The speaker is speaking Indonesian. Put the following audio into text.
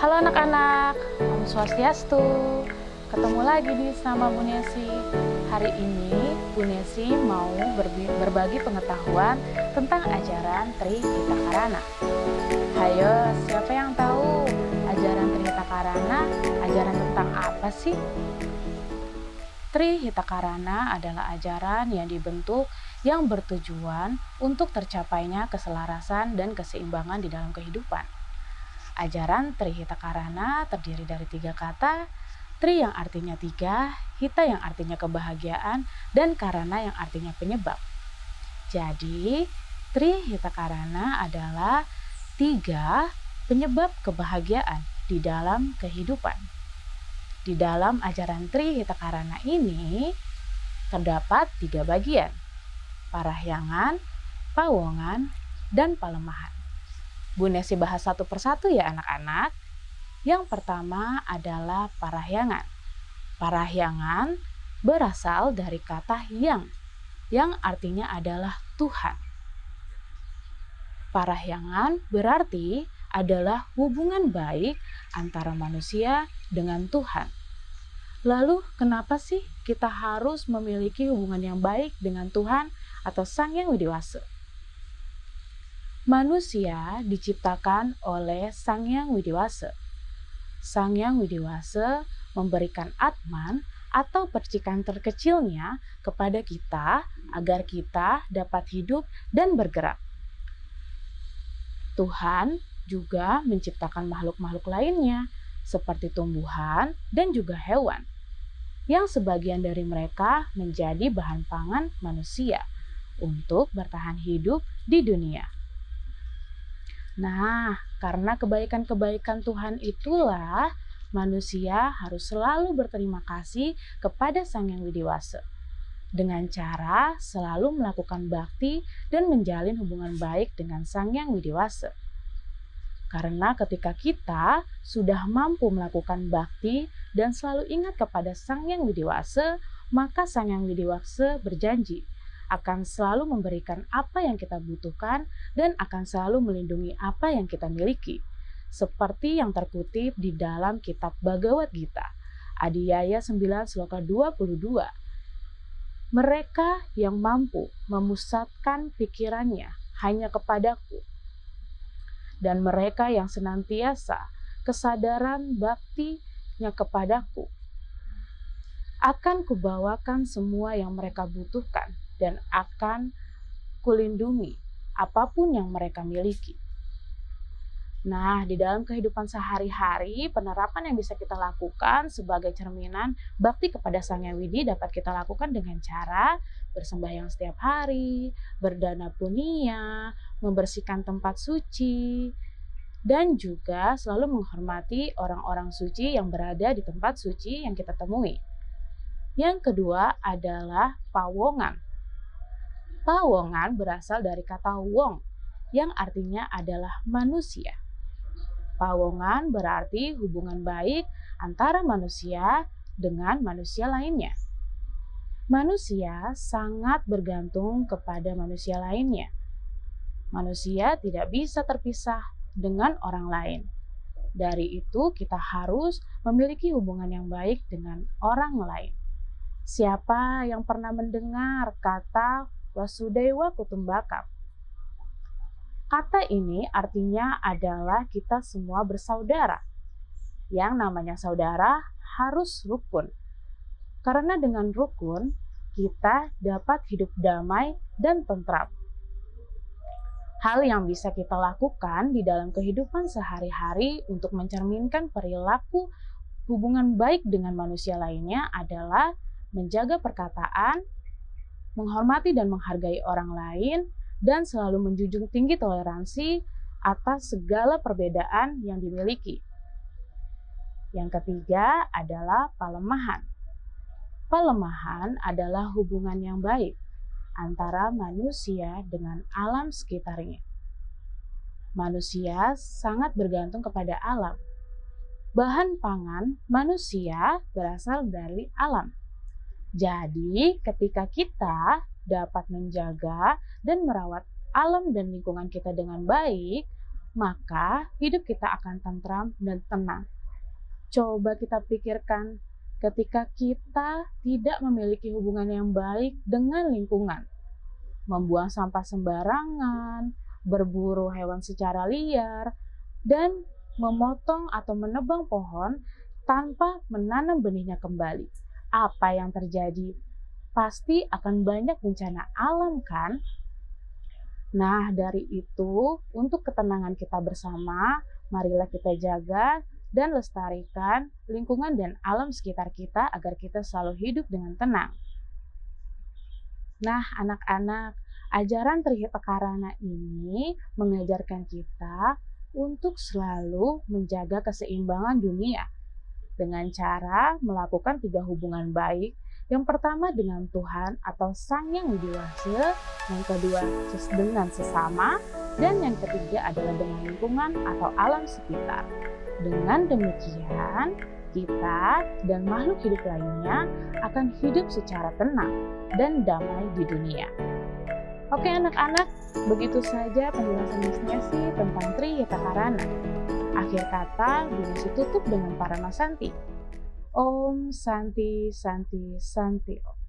Halo anak-anak, Om Swastiastu. Ketemu lagi nih sama Bu Nesi. Hari ini Bu Nesi mau berbagi pengetahuan tentang ajaran Tri Karana. Hayo, siapa yang tahu ajaran Tri Karana ajaran tentang apa sih? Tri Hita Karana adalah ajaran yang dibentuk yang bertujuan untuk tercapainya keselarasan dan keseimbangan di dalam kehidupan. Ajaran Tri Hita Karana terdiri dari tiga kata, Tri yang artinya tiga, Hita yang artinya kebahagiaan, dan Karana yang artinya penyebab. Jadi, Tri Hita Karana adalah tiga penyebab kebahagiaan di dalam kehidupan. Di dalam ajaran Tri Hita Karana ini terdapat tiga bagian, parahyangan, pawongan, dan palemahan. Bu Nesi bahas satu persatu ya anak-anak. Yang pertama adalah parahyangan. Parahyangan berasal dari kata yang, yang artinya adalah Tuhan. Parahyangan berarti adalah hubungan baik antara manusia dengan Tuhan. Lalu, kenapa sih kita harus memiliki hubungan yang baik dengan Tuhan atau Sang Yang Widiwasa? Manusia diciptakan oleh Sang Yang Widiwasa. Sang Yang Widiwasa memberikan Atman atau percikan terkecilnya kepada kita agar kita dapat hidup dan bergerak. Tuhan juga menciptakan makhluk-makhluk lainnya seperti tumbuhan dan juga hewan yang sebagian dari mereka menjadi bahan pangan manusia untuk bertahan hidup di dunia. Nah, karena kebaikan-kebaikan Tuhan itulah manusia harus selalu berterima kasih kepada Sang Yang Widiwasa dengan cara selalu melakukan bakti dan menjalin hubungan baik dengan Sang Yang Widiwasa. Karena ketika kita sudah mampu melakukan bakti dan selalu ingat kepada Sang Yang Widiwasa, maka Sang Yang Widiwasa berjanji akan selalu memberikan apa yang kita butuhkan dan akan selalu melindungi apa yang kita miliki. Seperti yang terkutip di dalam kitab Bhagavad Gita, Adiyaya 9 Sloka 22. Mereka yang mampu memusatkan pikirannya hanya kepadaku, dan mereka yang senantiasa kesadaran baktinya kepadaku, akan kubawakan semua yang mereka butuhkan dan akan kulindungi apa pun yang mereka miliki. Nah, di dalam kehidupan sehari-hari, penerapan yang bisa kita lakukan sebagai cerminan bakti kepada Sang Yang Widi dapat kita lakukan dengan cara bersembahyang setiap hari, berdana punia, membersihkan tempat suci, dan juga selalu menghormati orang-orang suci yang berada di tempat suci yang kita temui. Yang kedua adalah pawongan Pawongan berasal dari kata wong yang artinya adalah manusia. Pawongan berarti hubungan baik antara manusia dengan manusia lainnya. Manusia sangat bergantung kepada manusia lainnya. Manusia tidak bisa terpisah dengan orang lain. Dari itu, kita harus memiliki hubungan yang baik dengan orang lain. Siapa yang pernah mendengar kata Wasudewa Kutumbakam. Kata ini artinya adalah kita semua bersaudara. Yang namanya saudara harus rukun. Karena dengan rukun, kita dapat hidup damai dan tentram. Hal yang bisa kita lakukan di dalam kehidupan sehari-hari untuk mencerminkan perilaku hubungan baik dengan manusia lainnya adalah menjaga perkataan, menghormati dan menghargai orang lain, dan selalu menjunjung tinggi toleransi atas segala perbedaan yang dimiliki. Yang ketiga adalah palemahan. Palemahan adalah hubungan yang baik antara manusia dengan alam sekitarnya. Manusia sangat bergantung kepada alam. Bahan pangan manusia berasal dari alam. Jadi, ketika kita dapat menjaga dan merawat alam dan lingkungan kita dengan baik, maka hidup kita akan tentram dan tenang. Coba kita pikirkan ketika kita tidak memiliki hubungan yang baik dengan lingkungan. Membuang sampah sembarangan, berburu hewan secara liar, dan memotong atau menebang pohon tanpa menanam benihnya kembali. Apa yang terjadi? Pasti akan banyak bencana alam kan? Nah, dari itu, untuk ketenangan kita bersama, marilah kita jaga dan lestarikan lingkungan dan alam sekitar kita agar kita selalu hidup dengan tenang. Nah, anak-anak, ajaran Trihita Karana ini mengajarkan kita untuk selalu menjaga keseimbangan dunia dengan cara melakukan tiga hubungan baik yang pertama dengan Tuhan atau Sang Yang Widiwasa, yang kedua dengan sesama, dan yang ketiga adalah dengan lingkungan atau alam sekitar. Dengan demikian, kita dan makhluk hidup lainnya akan hidup secara tenang dan damai di dunia. Oke anak-anak, begitu saja penjelasan Miss Nesi tentang Tri Karana. Akhir kata, Gunisi tutup dengan para Santi. Om Santi Santi Santi Om.